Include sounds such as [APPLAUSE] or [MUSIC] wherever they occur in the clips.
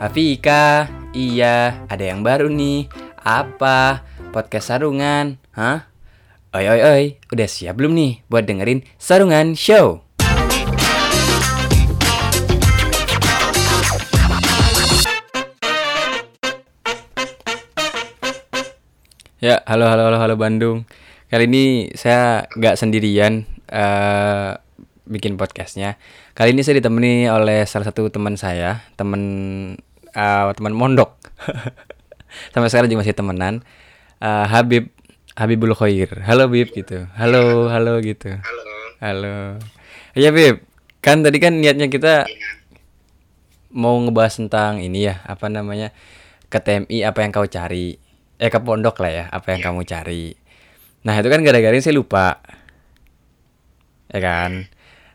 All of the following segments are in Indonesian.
Afika, iya, ada yang baru nih. Apa? Podcast Sarungan? Hah? Oi oi oi, udah siap belum nih buat dengerin Sarungan Show? Ya, halo halo halo halo Bandung. Kali ini saya nggak sendirian eh bikin podcastnya. Kali ini saya ditemani oleh salah satu teman saya, teman eh, teman mondok. [LAUGHS] Sampai sekarang juga masih temenan. Eh, Habib Habibul Khair. Halo Bib gitu. Halo halo gitu. Halo. Halo. Iya Bib. Kan tadi kan niatnya kita mau ngebahas tentang ini ya, apa namanya? Ke TMI apa yang kau cari? Eh ke pondok lah ya, apa yang kamu cari. Nah, itu kan gara-gara saya lupa. Ya kan?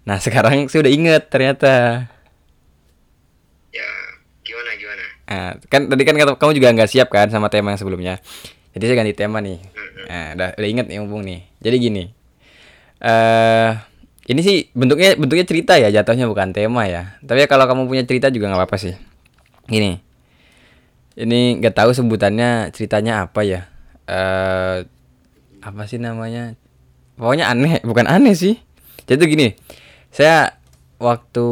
Nah, sekarang saya udah inget ternyata. Ya, gimana gimana? Nah, kan tadi kan kamu juga nggak siap kan sama tema yang sebelumnya. Jadi saya ganti tema nih. Nah, udah, udah inget nih mumpung nih. Jadi gini. eh ini sih bentuknya bentuknya cerita ya, jatuhnya bukan tema ya. Tapi ya kalau kamu punya cerita juga nggak apa-apa sih. Gini. Ini nggak tahu sebutannya ceritanya apa ya. eh apa sih namanya? Pokoknya aneh, [LAUGHS] bukan aneh sih. Jadi tuh gini. Saya waktu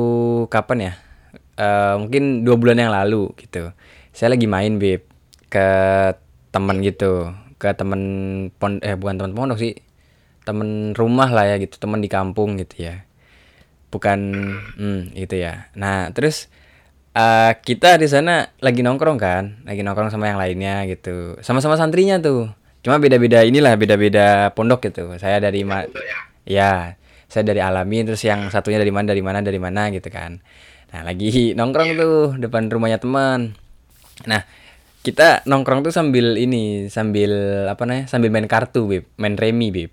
kapan ya? Eh mungkin dua bulan yang lalu gitu. Saya lagi main beb ke teman gitu, ke temen pon eh bukan teman pondok sih, temen rumah lah ya gitu, teman di kampung gitu ya. Bukan, hmm, gitu ya. Nah terus eh kita di sana lagi nongkrong kan, lagi nongkrong sama yang lainnya gitu, sama-sama santrinya tuh. Cuma beda-beda inilah, beda-beda pondok gitu. Saya dari ma ya. Ya, saya dari Alamin terus yang satunya dari mana dari mana dari mana gitu kan. Nah, lagi nongkrong tuh depan rumahnya teman. Nah, kita nongkrong tuh sambil ini, sambil apa namanya? Sambil main kartu, Bib. Main remi, Bib.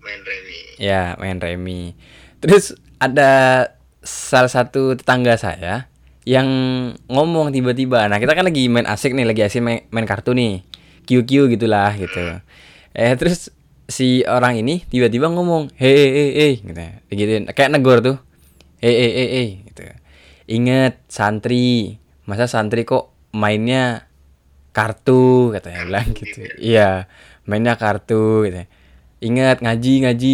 Main remi. Ya, main remi. Terus ada salah satu tetangga saya yang ngomong tiba-tiba. Nah, kita kan lagi main asik nih, lagi asik main, main kartu nih. QQ gitulah gitu. Eh, terus si orang ini tiba-tiba ngomong, "Hei, hei, hei, hei," gitu. Digituin. Kayak negor tuh. "Hei, hei, hei, hei," gitu. Ingat santri. Masa santri kok mainnya kartu katanya bilang gitu. Iya, mainnya kartu gitu. Ingat ngaji ngaji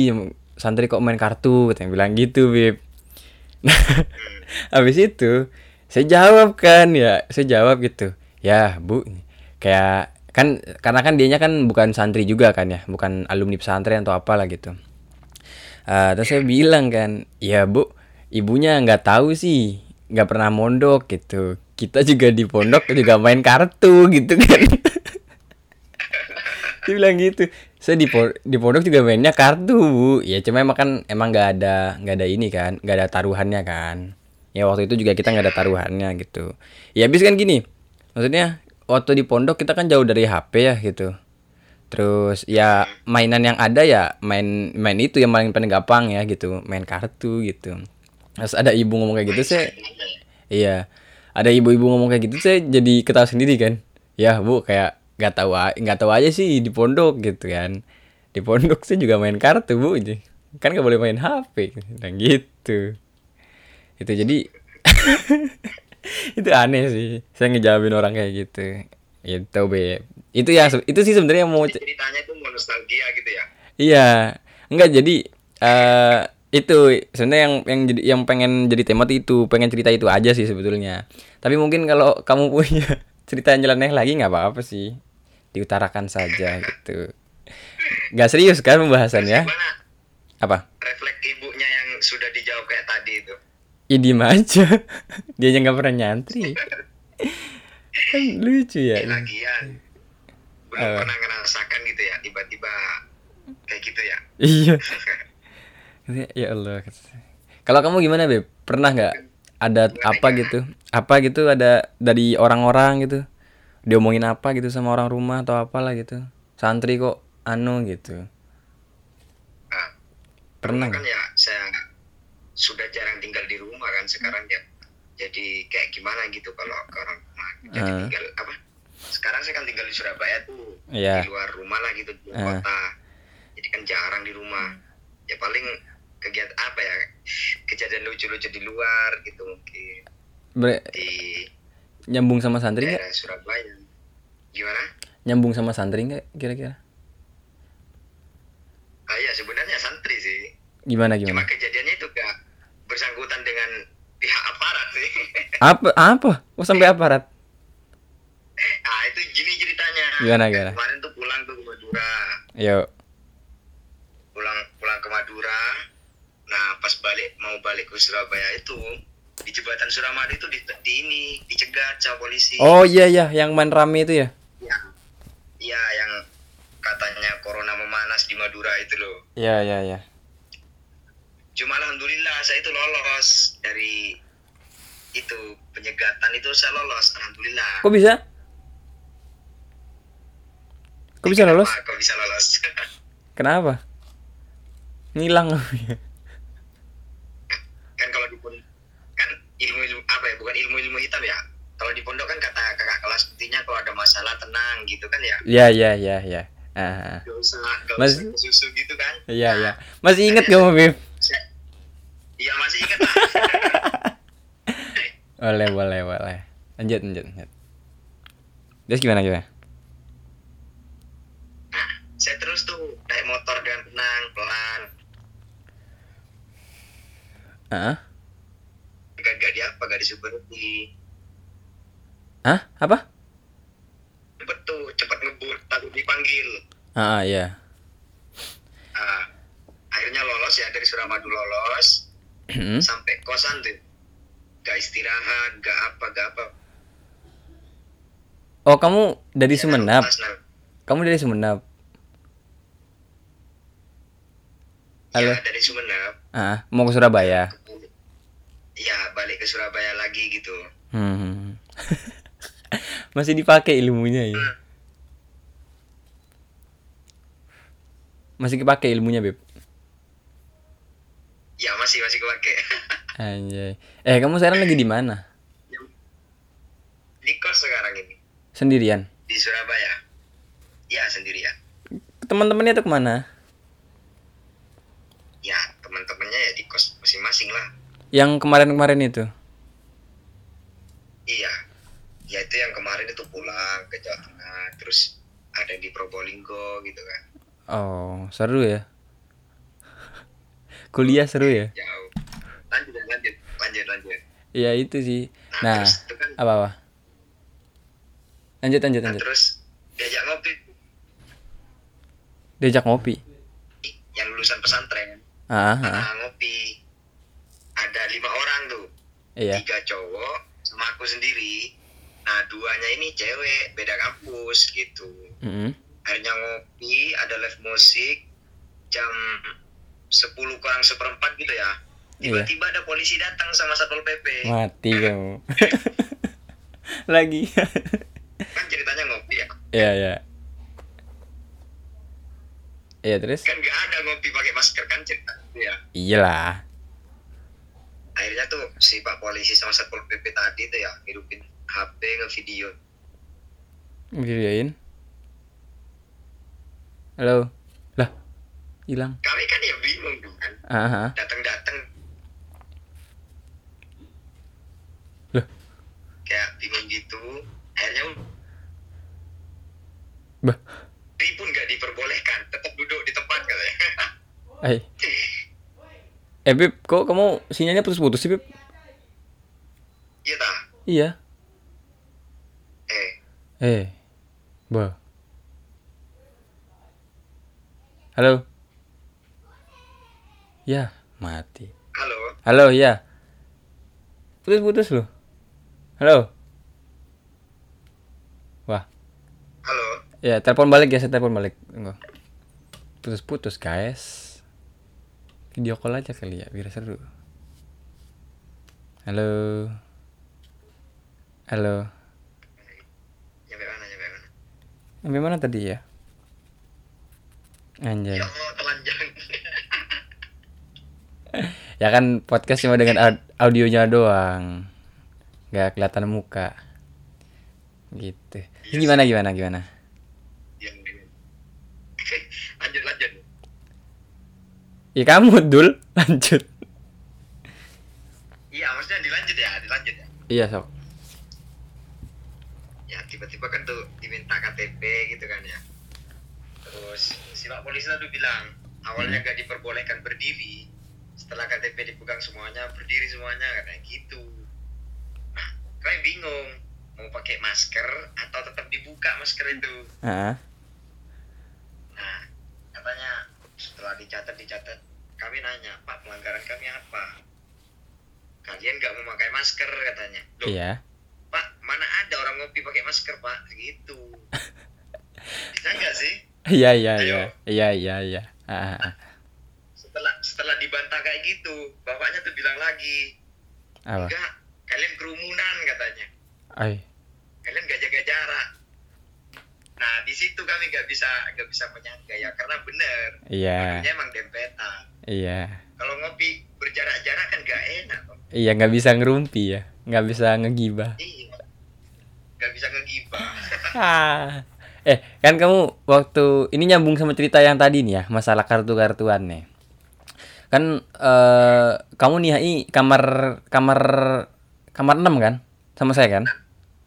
santri kok main kartu katanya bilang gitu, Bib. Nah, [LAUGHS] habis itu saya jawab kan ya, saya jawab gitu. Ya, Bu, kayak kan karena kan dianya kan bukan santri juga kan ya, bukan alumni pesantren atau apalah gitu. Eh, terus saya bilang kan, ya Bu, ibunya nggak tahu sih, nggak pernah mondok gitu. Kita juga di pondok juga main kartu gitu kan. [LAUGHS] Dia bilang gitu. Saya di di pondok juga mainnya kartu, Bu. Ya cuma emang kan emang nggak ada nggak ada ini kan, nggak ada taruhannya kan. Ya waktu itu juga kita nggak ada taruhannya gitu. Ya habis kan gini. Maksudnya waktu di pondok kita kan jauh dari HP ya gitu. Terus ya mainan yang ada ya main main itu yang paling paling gampang ya gitu, main kartu gitu. Terus ada ibu ngomong kayak gitu saya Iya, ada ibu-ibu ngomong kayak gitu saya jadi ketawa sendiri kan. Ya bu, kayak nggak tahu nggak tahu aja sih di pondok gitu kan. Di pondok saya juga main kartu bu, kan nggak boleh main HP, dan gitu. Itu jadi [LAUGHS] itu aneh sih. Saya ngejawabin orang kayak gitu. Itu be. Itu se- itu sih sebenarnya mau ceritanya mau nostalgia gitu ya. Iya, enggak jadi eh itu sebenarnya yang yang jadi yang pengen jadi tema tuh itu, pengen cerita itu aja sih sebetulnya. Tapi mungkin kalau kamu [LAUGHS] punya cerita yang nyeleneh lagi nggak apa-apa sih. Diutarakan saja gitu. Nggak serius kan pembahasannya? Gimana Apa? refleks ibunya yang sudah dijawab kayak tadi itu? Ya diem aja. [LAUGHS] Dia aja nggak pernah nyantri. [LAUGHS] kan lucu ya. Ya, lagian belum pernah ngerasakan gitu ya tiba-tiba kayak gitu ya. Iya. Ya Allah. Kalau kamu gimana, Beb? Pernah nggak ada apa gitu? Apa gitu ada dari orang-orang gitu? Diomongin apa gitu sama orang rumah atau apalah gitu? Santri kok anu gitu. Nah, Pernah kan ya saya sudah jarang tinggal di rumah kan sekarang ya. Jadi kayak gimana gitu kalau ke orang rumah. Jadi Ah. tinggal apa? Sekarang saya kan tinggal di Surabaya tuh. Iya. Di luar rumah lah gitu di Ah. kota. Jadi kan jarang di rumah. Ya paling kegiatan apa ya? Kejadian lucu-lucu di luar gitu mungkin. Ber- Di nyambung sama santri nggak? Surabaya gimana Nyambung sama santri nggak kira-kira? ah ya sebenarnya santri sih Gimana cuma gimana? kejadiannya itu gak bersangkutan dengan pihak aparat sih [LAUGHS] Apa apa? Oh sampai aparat? ah itu gini ceritanya Gimana, gimana? kemarin tuh pulang tuh ke Madura Yuk. pulang pulang ke Madura nah pas balik ke Surabaya itu di jembatan Suramadu itu di, di ini dicegat sama polisi Oh iya iya, yang main rame itu ya? ya iya yang katanya corona memanas di Madura itu loh Iya iya iya. cuma alhamdulillah saya itu lolos dari itu penyegatan itu saya lolos alhamdulillah Kok bisa? Kok bisa lolos? Kenapa kok bisa lolos [LAUGHS] Kenapa? Ngilang [LAUGHS] kalau di pondok kan ilmu ilmu apa ya bukan ilmu ilmu hitam ya kalau di pondok kan kata kakak kelas intinya kalau ada masalah tenang gitu kan ya Iya iya iya iya. Ah. gak usah gak Mas- usah susu gitu kan Iya iya. Masih inget [LAUGHS] gak Bib? Saya- iya masih ingat lah [LAUGHS] Boleh boleh boleh. Lanjut lanjut lanjut. Terus gimana gimana? nah, saya terus tuh naik motor dengan tenang pelan Ah? gak gak di apa gak disuruh berhenti Hah? Apa? cepet tuh cepet ngebut takut dipanggil Ah iya. Nah, akhirnya lolos ya dari Suramadu lolos Hmm? sampai kosan tuh gak istirahat gak apa gak apa Oh kamu dari? Pas, nah, Kamu dari Sumenap? Halo? ya dari Sumenep Ah, mau ke Surabaya? Iya balik ke Surabaya lagi gitu Hmm. [LAUGHS] Masih dipakai ilmunya ya? Masih dipakai ilmunya, Beb? ya masih masih kepake [LAUGHS] Anjay. Eh, kamu sekarang lagi di mana? di kos sekarang ini Sendirian? di Surabaya ya sendirian Teman-temannya tuh ke mana? ya teman-temannya ya di kos masing-masing lah Yang kemarin-kemarin itu? iya ya itu yang kemarin itu pulang ke Jawa Tengah terus ada yang di Probolinggo gitu kan Oh, seru ya? [LAUGHS] Kuliah seru ya? jauh lanjut lanjut lanjut lanjut Iya itu sih. nah, Nah, terus itu kan apa-apa? Lanjut, lanjut, nah, lanjut. terus diajak ngopi Diajak ngopi. yang lulusan pesantren Ah, ah, nah, ngopi ada lima orang tuh iya. tiga cowok sama aku sendiri nah duanya ini cewek beda kampus gitu Mm-mm. akhirnya ngopi ada live musik jam 10 kurang seperempat gitu ya Iya. tiba-tiba ada polisi datang sama satpol pp Mati [LAUGHS] kamu. [LAUGHS] Lagi. kan ceritanya ngopi ya Iya, iya. Iya, terus? kan nggak ada ngopi pakai masker kan cerita ya Iyalah. Akhirnya tuh si pak polisi sama satpol pp tadi tuh ya ngidupin hp ngevideo Videoin. Halo. Lah. Hilang. kami kan ya bingung kan Ah, ah. datang-datang Loh. kayak bingung gitu akhirnya Bah. pun nggak diperbolehkan tetap duduk di tempat katanya Eh. [LAUGHS] Eh, Beb, kok kamu sinyalnya putus-putus sih, Beb? iya tah Iya. eh Eh. Bah. Halo. Ya, mati. halo Halo, ya. Putus-putus loh. Halo. Wah, halo ya telepon balik ya, saya telepon balik. Tunggu. Putus-putus, guys. Video call aja kali ya, biar seru. Halo. Halo. nyampe mana nyampe mana Sampai mana tadi ya? Anjay. ya [LAUGHS] Ya kan podcast cuma dengan aud- audionya doang. Nggak kelihatan muka. Gitu. Ini gimana gimana gimana? Ya, lanjut lanjut Ya kamu dul. Lanjut. iya maksudnya dilanjut ya dilanjut ya. Iya sok. tiba-tiba kan tuh diminta KTP gitu kan ya. Terus si pak polisi tuh bilang awalnya gak diperbolehkan berdiri. Setelah KTP dipegang semuanya berdiri semuanya katanya gitu. Nah kami bingung mau pakai masker atau tetap dibuka masker itu? Heeh. nah katanya setelah dicatat dicatat kami nanya pak pelanggaran kami apa kalian nggak mau pakai masker katanya Loh, Iya. Pak, mana ada orang ngopi pakai masker, Pak? Gitu. [LAUGHS] Bisa nggak sih? Iya iya iya. Iya iya iya. Ah, ah, ah. Setelah setelah dibantah kayak gitu, bapaknya tuh bilang lagi, Apa? enggak, kalian kerumunan katanya. Ay. Kalian nggak jaga jarak. Situ kami nggak bisa nggak bisa menyangka ya, karena bener. Iya. Maksudnya emang dempetan. Iya. Kalau ngopi berjarak-jarak kan nggak enak. kok. Iya nggak bisa ngerumpi ya. Nggak bisa ngegibah. Iya. Nggak bisa ngegibah. [LAUGHS] Ah. Eh, kan kamu waktu ini nyambung sama cerita yang tadi nih ya, masalah kartu-kartuan nih. Kan eh kamu nih kamar kamar kamar 6 kan? Sama saya kan?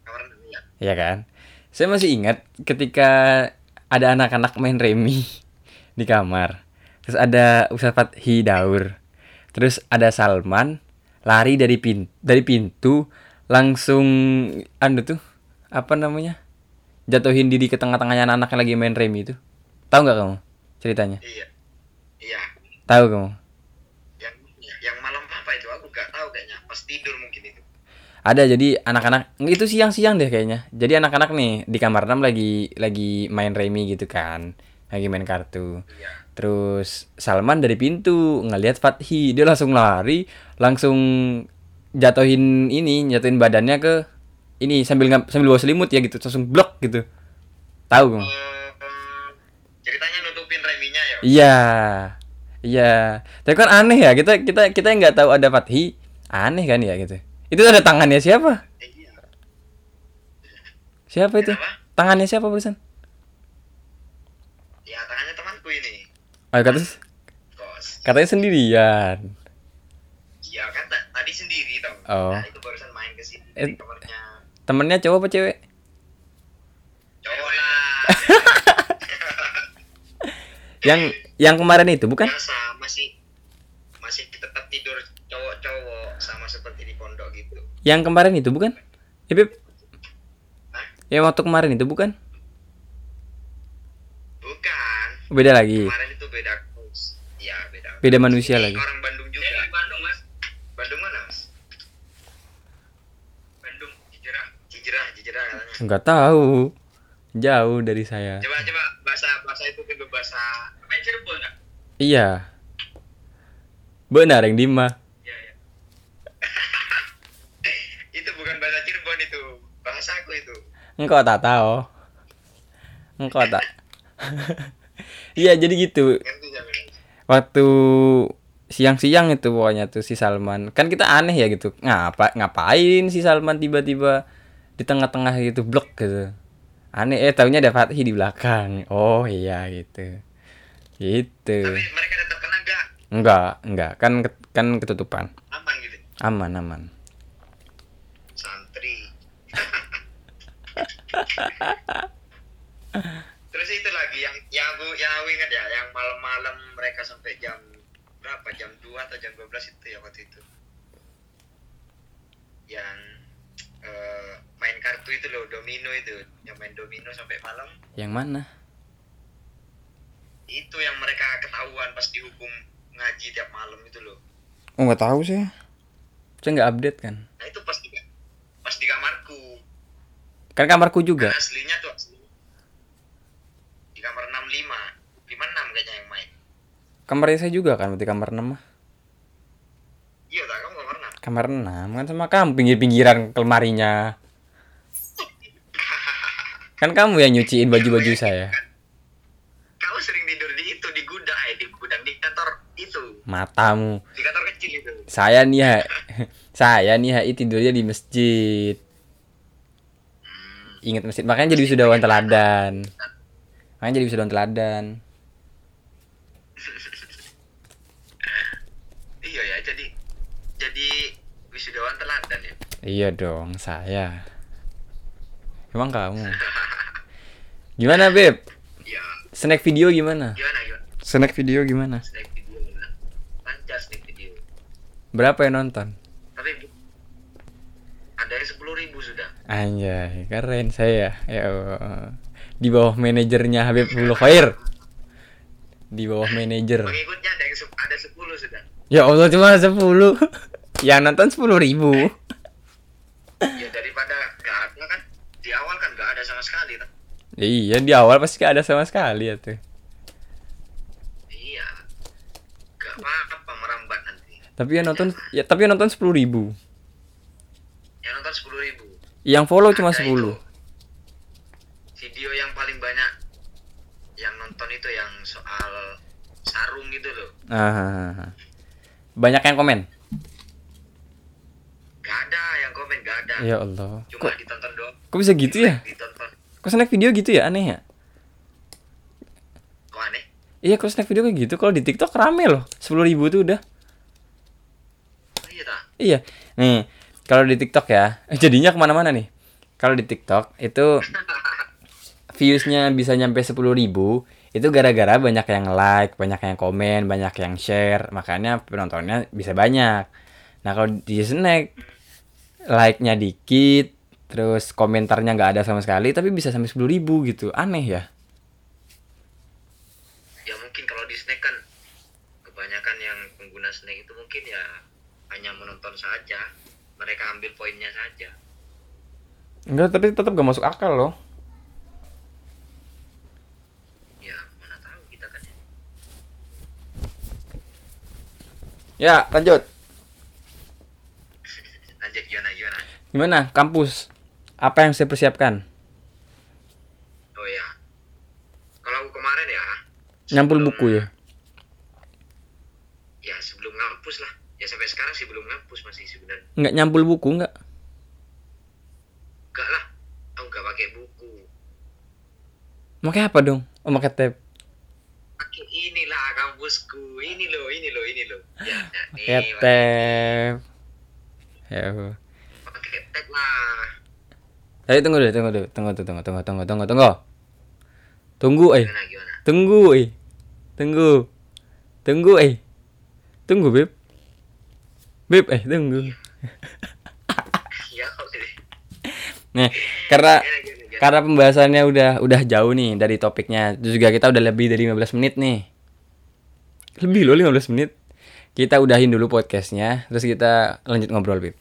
Kamar ya. Iya kan? Saya masih ingat ketika ada anak-anak main remi [LAUGHS] di kamar. Terus ada Ustaz Fathi Daur. Terus ada Salman lari dari pin dari pintu langsung anu tuh apa namanya? Jatuhin diri ke tengah-tengahnya anak-anak yang lagi main remi itu. Tahu nggak kamu ceritanya? Iya. Iya. Tahu kamu? Yang yang malam apa itu? Aku nggak tahu kayaknya. Pas tidur mungkin. Ada jadi anak-anak itu siang-siang deh kayaknya. Jadi anak-anak nih di kamar 6 lagi lagi main remi gitu kan. Lagi main kartu. Iya. Terus Salman dari pintu ngelihat Fathi, dia langsung lari, langsung jatuhin ini, jatuhin badannya ke ini sambil sambil bawa selimut ya gitu, langsung blok gitu. Tahu kamu? Hmm, ceritanya nutupin reminya ya. Iya. Iya. Tapi kan aneh ya, kita kita kita nggak tahu ada Fathi, aneh kan ya gitu. Itu ada tangannya siapa? Iya. Siapa itu? Kenapa? Tangannya siapa barusan? Ya tangannya temanku ini. Oh, kata Kos. katanya sendirian. Iya kan ta- tadi sendiri tau. Oh. Nah, itu barusan main ke sini Eh. kamarnya Temennya cowok apa cewek? cowok lah. [LAUGHS] Yang yang kemarin itu bukan? Biasa masih masih tetap tidur cowok-cowok sama seperti di pondok gitu. Yang kemarin itu bukan? Eh, Beb. Hah? Yang waktu kemarin itu bukan? Bukan. Beda lagi. Kemarin itu beda kos. Iya, beda. Beda manusia Ini lagi. Orang Bandung juga. di Bandung, Mas. Bandung mana, Mas? Bandung, Cijerah. Cijerah, Cijerah katanya. Enggak tahu. Jauh dari saya. Coba coba bahasa bahasa itu dulu bahasa main Cirebon enggak? Iya. Benar yang Dima. Iya, iya. itu bukan bahasa Cirebon itu. Bahasa aku itu. Engkau tak tahu. Engkau tak. [LAUGHS] Iya jadi gitu. Waktu siang-siang itu pokoknya tuh si Salman. Kan kita aneh ya gitu. Ngapa ngapain si Salman tiba-tiba di tengah-tengah gitu blok gitu. Aneh eh taunya ada Fatih di belakang. Oh iya gitu. Gitu. Tapi mereka tetap kena enggak? Enggak, enggak. Kan kan ketutupan. Aman gitu. Aman, aman. Santri. Terus itu lagi yang yang aku yang aku ingat ya, yang malam-malam mereka sampai jam berapa? Jam 2 atau jam 12 itu ya waktu itu. Yang eh, main kartu itu loh, domino itu. Yang main domino sampai malam. Yang mana? Itu yang mereka ketahuan pas dihukum ngaji tiap malam itu loh. Oh, enggak tahu sih. Saya enggak update kan. Nah, itu pas di pas di kamarku. Kan kamarku juga. Karena aslinya tuh di kamar 65 56 kayaknya yang main Kamarnya saya juga kan, berarti kamar 6 mah. iya tak kamu kamar 6 Kamar 6 kan sama kamu pinggir-pinggiran lemarinya. Kan kamu yang nyuciin baju-baju saya. kamu sering tidur di itu di gudang eh di gudang di kantor itu Matamu. di kantor kecil itu Saya nih ya. [LAUGHS] Saya nih tidurnya di masjid. Ingat masjid. Makanya jadi wisudawan teladan. Makanya jadi wisudawan teladan. iya ya jadi jadi wisudawan teladan ya Iya dong, saya. Emang kamu. Gimana, Beb? ya Snack video gimana? gimana gimana Snack video gimana? snack video gimana lancar snack video Berapa yang nonton? tapi bu- ada yang sepuluh ribu sudah Anjay, keren saya. Ya Allah. Di bawah manajernya Habib Bulu Khair. Di bawah manajer. pengikutnya ada yang ada sepuluh sudah. Ya Allah cuma 10 [LAUGHS] Yang nonton 10 ribu. Ya daripada gak ada kan di awal kan gak ada sama sekali kan Iya di awal pasti gak ada sama sekali ya tuh. Iya. Gak apa-apa merambat nanti. Tapi yang nonton ya tapi yang nonton 10 ribu. Yang nonton sepuluh ribu Yang follow cuma Ada 10 itu. video yang paling banyak yang nonton itu yang soal sarung gitu loh. Ah, Banyak yang komen? Gak ada yang komen gak ada. Ya Allah. Cuma Kok, ditonton doang. kok bisa gitu ya? ditonton. Kok snack video gitu ya? Aneh ya? kok aneh? Iya kok snack video kayak gitu? Kalau di tiktok rame loh. 10 ribu tuh udah. Oh, iya tak? Iya. Nih Kalau di tiktok ya Jadinya ke mana-mana nih. Kalau di tiktok itu viewsnya bisa nyampe 10.000 ribu. Itu gara-gara banyak yang like, banyak yang komen, banyak yang share, makanya penontonnya bisa banyak. Nah kalau di snack like-nya dikit, terus komentarnya nggak ada sama sekali, tapi bisa sampai 10.000 ribu gitu, aneh ya? ya mungkin kalau di snack kan kebanyakan yang pengguna snack itu mungkin ya hanya menonton saja mereka ambil poinnya saja Enggak, tapi tetap gak masuk akal loh. ya mana tahu kita kan ya. Ya lanjut. [LAUGHS] lanjut gimana gimana Gimana kampus? Apa yang saya persiapkan? oh ya kalau kemarin ya Nyampul buku ya? ya sebelum ngampus lah sampai sekarang sih belum ngampus masih sebenarnya Nggak nyampul buku nggak? enggak lah aku nggak pakai buku Pakai apa dong? Oh pakai tab. pakai inilah kampusku ini loh ini loh ini loh ya, ya Pakai tab. Ya. Pakai tab lah Tapi tunggu dulu, tunggu dulu, tunggu, tunggu, tunggu, tunggu, tunggu, tunggu. Tunggu, eh. gimana gimana Tunggu, eh. Tunggu. Tunggu, eh. Tunggu, Beb. Beb, eh, tunggu. ya Nih, karena Gimana, gimana, gimana? karena pembahasannya udah udah jauh nih dari topiknya. Terus juga kita udah lebih dari 15 menit nih. Lebih loh 15 menit. Kita udahin dulu podcastnya, terus kita lanjut ngobrol, Beb.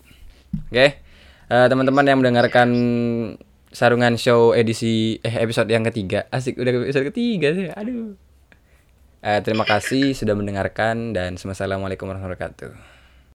Oke. Eh, teman-teman yang mendengarkan Sarungan Show edisi eh episode yang ketiga. Asik udah episode ketiga sih. Aduh. Eh, terima kasih sudah mendengarkan dan assalamualaikum warahmatullahi wabarakatuh.